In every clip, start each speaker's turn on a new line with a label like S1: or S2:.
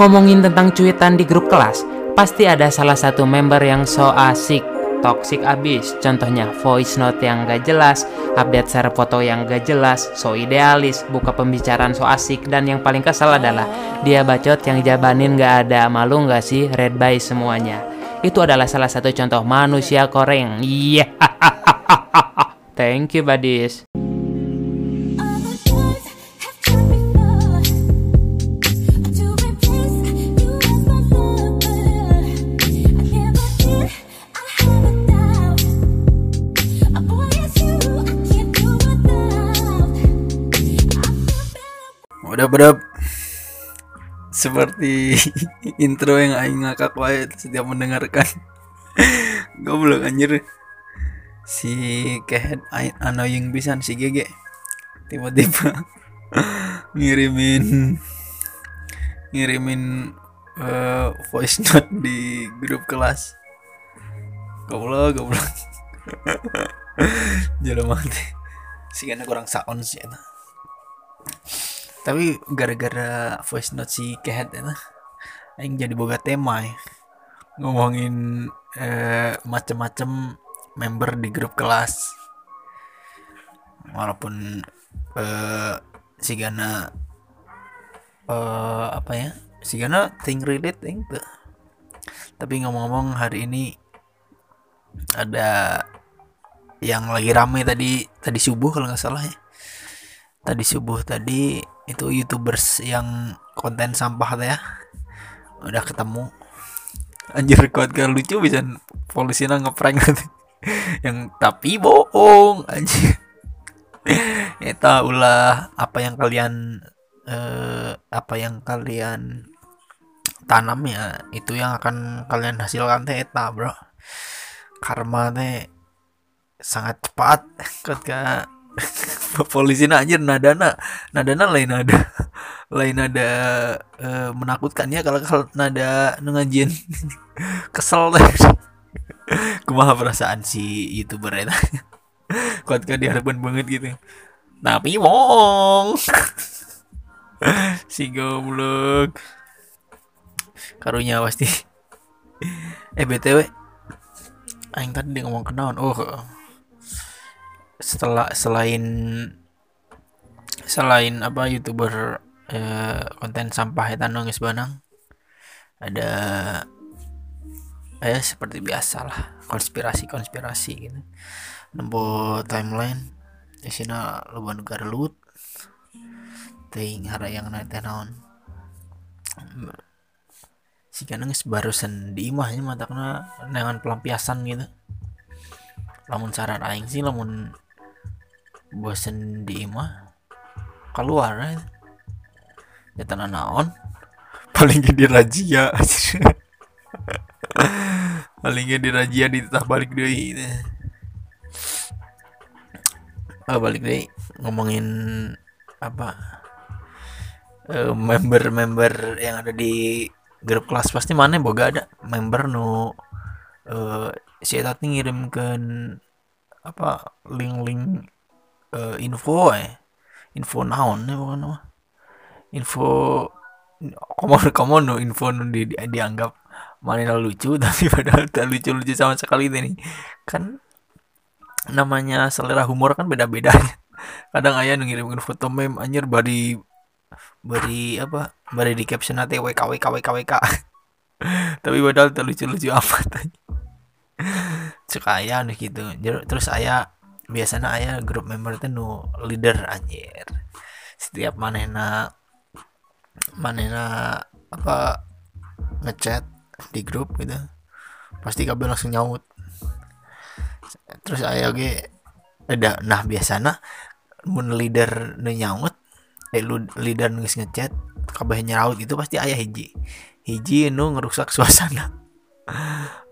S1: Ngomongin tentang cuitan di grup kelas, pasti ada salah satu member yang so asik, toxic abis. Contohnya voice note yang gak jelas, update share foto yang gak jelas, so idealis, buka pembicaraan so asik, dan yang paling kesel adalah dia bacot yang jabanin gak ada. Malu gak sih? Red by semuanya. Itu adalah salah satu contoh manusia koreng. Iya. Thank you, buddies.
S2: Better.
S3: Udah berap seperti intro yang aing ngakak wae setiap mendengarkan. Goblok anjir. Si kehead annoying pisan si GG. Tiba-tiba ngirimin ngirimin eh, voice note di grup kelas. Goblok, goblok. Jalan mati. Si karena kurang sound sih eta tapi gara-gara voice note si kehead ya aing jadi boga tema ya. ngomongin eh, macem-macem member di grup kelas walaupun eh, si Gana eh, apa ya si Gana thing relate tuh. tapi ngomong-ngomong hari ini ada yang lagi rame tadi tadi subuh kalau nggak salah ya tadi subuh tadi itu youtubers yang konten sampah ya udah ketemu. Anjir kuat kan lucu bisa polisi ngeprank nanti. Yang tapi bohong anjir. Eta ulah apa yang kalian eh, apa yang kalian tanam ya itu yang akan kalian hasilkan teh eta bro. Karma teh sangat cepat ketika polisi anjir nadana nadana lain nada lain nada eh, menakutkan ya kalau kalau nada ngajian kesel. Teh kumaha perasaan si youtuber eta? Kuat kan diharapkan banget gitu. Tapi wong si goblok. Karunya pasti. Eh btw aing tadi dia ngomong kenaon oh setelah selain selain apa youtuber eh, konten sampah itu nangis banang ada eh seperti biasa lah konspirasi konspirasi gitu. Nembo timeline di sini loba negara lut ting hara yang naik naon si nangis barusan di imahnya matakna dengan pelampiasan gitu. Lamun saran aing sih lamun bosen di imah keluar ya ya tanah naon? Paling gede razia paling gede razia ditah balik deh ah balik deh ngomongin apa? Eh, member-member yang ada di grup kelas pasti mana boga ada? Member nu eh, si Eta ngirimkan apa link-link eh, info eh. Info naon ya bukan apa info kamu kamu no info nu di, di- dianggap mana lucu tapi padahal tak lucu lucu sama sekali itu nih kan namanya selera humor kan beda beda kadang ayah nu ngirimkan foto meme anjir bari bari apa? Bari di caption nanti wk wk wk wk tapi padahal tak lucu lucu amat cek ayah nih gitu. Terus ayah biasanya ayah grup member itu nu leader anjir. Setiap manena manena apa ngechat di grup gitu pasti kabel langsung nyaut. Terus ayah ge ada nah biasanya mun leader nu nyaut eh lu leader nu geus ngechat kabeh nyaut itu pasti ayah hiji. Hiji nu ngerusak suasana.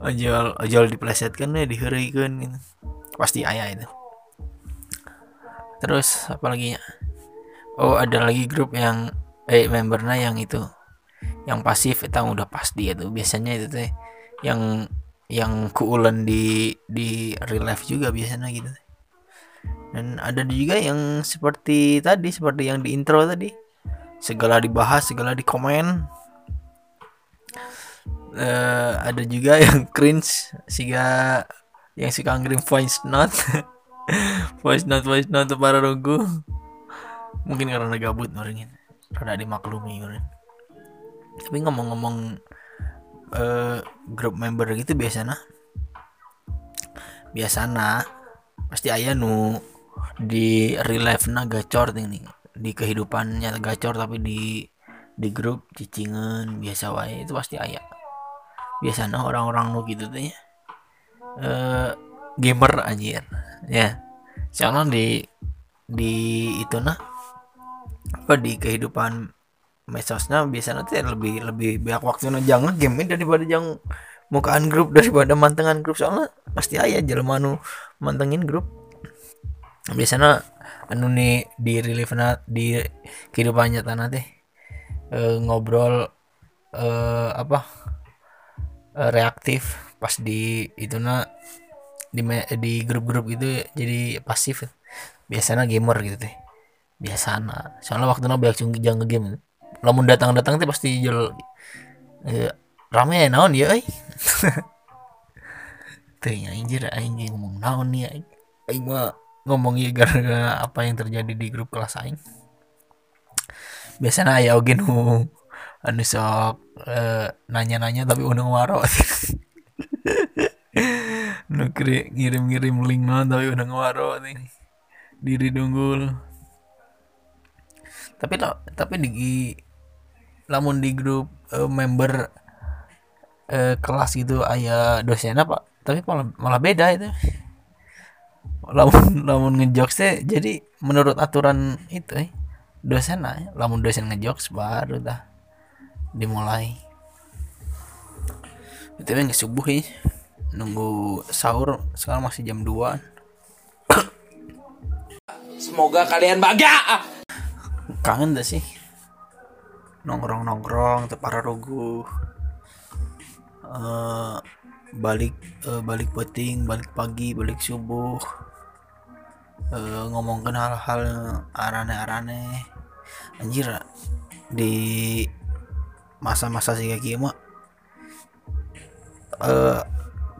S3: Ojol ojol diplesetkan ya diheureuikeun gitu. Pasti ayah itu terus apa lagi ya? Oh ada lagi grup yang eh membernya yang itu yang pasif itu udah pasti itu biasanya itu teh yang yang kuulen di di real life juga biasanya gitu dan ada juga yang seperti tadi seperti yang di intro tadi. Segala dibahas segala dikomen. Eh, ada juga yang cringe siga yang suka ngirim voice note voice note voice note para rogu mungkin karena gabut orang rada dimaklumi orang tapi ngomong-ngomong eh, grup member gitu biasanya biasanya pasti ayah nu di real life na gacor nih di kehidupannya gacor tapi di di grup cicingan biasa wae. Itu pasti ayah biasanya orang-orang nu gitu tuh ya eh gamer anjir ya. Soalnya di di itu nah apa di kehidupan medsosnya biasanya tuh lebih lebih banyak waktunya jangan game daripada jangan mukaan grup daripada mantengan grup. Soalnya pasti ayah jelema nu mantengin grup. Biasanya anu nih di relief di kehidupan nyata teh eh, ngobrol eh, apa eh, reaktif pas di itu na di di grup-grup gitu jadi pasif. Biasanya gamer gitu teh biasana soalnya waktu banyak cung jangan game. Lamun datang-datang teh pasti jual eh, rame ya naon ya euy. Teh nya anjir aing ge ngomong naon nih aing. Aing mah ngomong ieu gara-gara apa yang terjadi di grup kelas aing. Biasanya aya oge nu anu sok eh, nanya-nanya tapi undang waro nu kiri- ngirim-ngirim link naon tapi undang waro nih. Diri dunggul. Tapi la- tapi di lamun di grup eh, member eh, kelas gitu ayah dosen apa tapi malah, malah beda itu. Lamun lamun ngejokes teh jadi menurut aturan itu eh, dosen lah lamun dosen ngejokes baru dah dimulai. Itu yang subuh ya nunggu sahur sekarang masih jam 2
S4: Semoga kalian bahagia.
S3: kangen dah sih? Nongkrong nongkrong tuh para rogu Eh, balik eh, balik peting balik pagi balik subuh. Eh, ngomongkan hal-hal arane-arane. Anjir di masa-masa sih kayak mah eh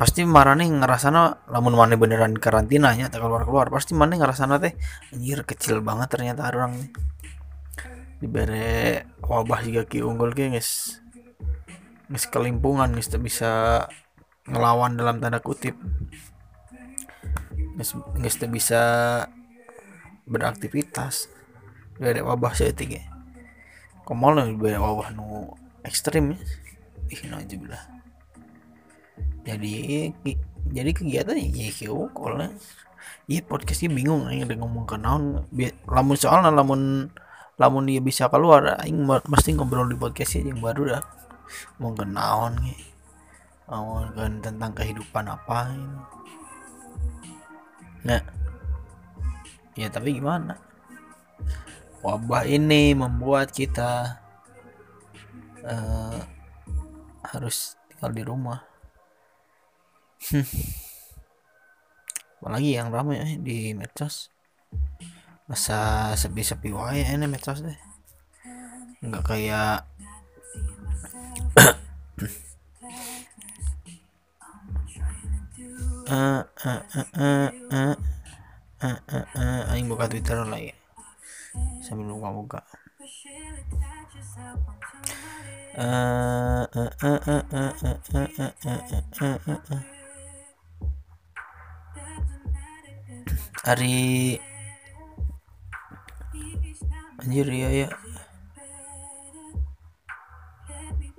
S3: pasti marane ngerasana lamun mana beneran karantinanya tak keluar keluar pasti mana ngerasana teh anjir kecil banget ternyata orang nih. Dibere wabah juga ki unggul ki guys guys kelimpungan guys bisa ngelawan dalam tanda kutip. Guys bisa beraktivitas. Dari wabah seetik ya komal wabah nu ekstrim ya. Ih najiblah jadi jadi kegiatan ya ki unggul ya podcastnya bingung aing udah ngomong ke naon. Lamun soalnya lamun lamun dia bisa keluar aing mesti ngobrol di podcast yang baru dah. Mau ke naon ge ngomongin tentang kehidupan apa ini. nah ya tapi gimana? Wabah ini membuat kita eh, harus tinggal di rumah Hmm. apalagi yang ramai eh, di medsos masa sepi-sepi wae ini medsos deh nggak kayak eh eh eh eh eh eh eh eh aing buka twitter lagi sambil buka-buka eh eh eh eh eh eh eh eh eh eh eh hari anjir ya ya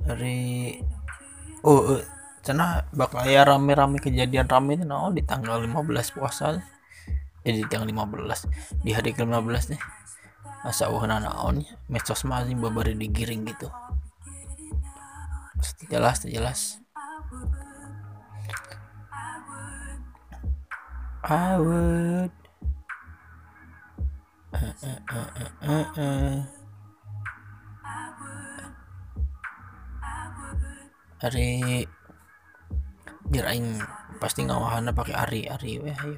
S3: hari oh eh, cenah bakal ya rame-rame kejadian rame itu nah, di tanggal 15 puasa. Jadi di tanggal 15 di hari ke-15 nih. Masa uhana naon medsos masih babari digiring gitu. Jelas jelas I would. Ari biar pasti pasti ngawahana pakai Ari Ari weh ayo.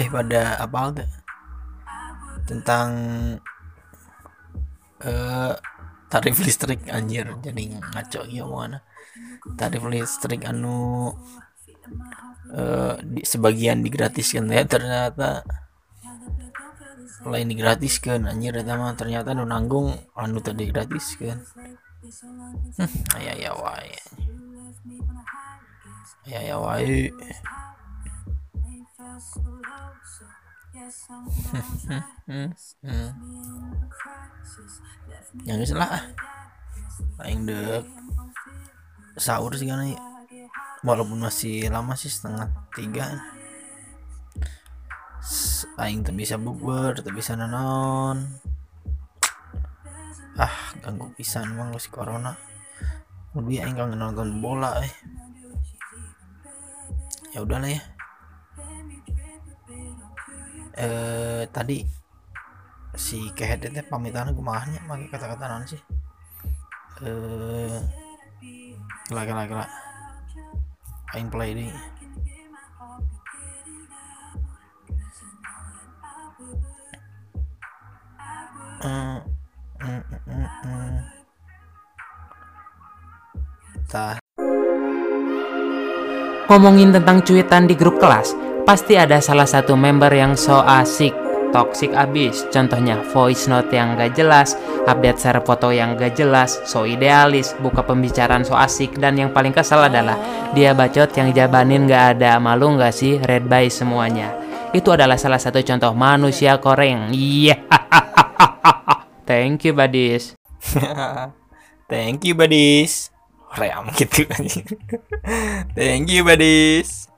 S3: Eh pada apa tentang eh tarif listrik anjir. Jadi ngaco ya mana. Tarif listrik anu eh di, sebagian digratiskan. Ya ternyata lain digratiskan anjir. Eta mah ternyata nu nanggung anu tadi digratiskan. Hmm, aya ya wae. Aya ya wae Hmm, hmm. yang geus lah. ah. aing dek sahur sih kan walaupun masih lama sih setengah tiga. aing tuh bisa bukber tuh bisa nanon ah ganggu pisan emang si corona. Lebih aing kangen nonton bola eh. Ya udahlah ya eh tadi si kehead teh pamitan kumahnya pakai kata-kata naon sih. Eh kela kela kela aing play deh Eh, mm, mm. Tah,
S1: Ngomongin tentang cuitan di grup kelas, pasti ada salah satu member yang so asik, toxic abis. Contohnya voice note yang gak jelas, update share foto yang gak jelas, so idealis, buka pembicaraan so asik, dan yang paling kesel adalah dia bacot yang jabanin gak ada malu gak sih red by semuanya. Itu adalah salah satu contoh manusia koreng. Iya. Thank you, buddies.
S3: thank you buddies. Ream gitu anjing. thank you buddies.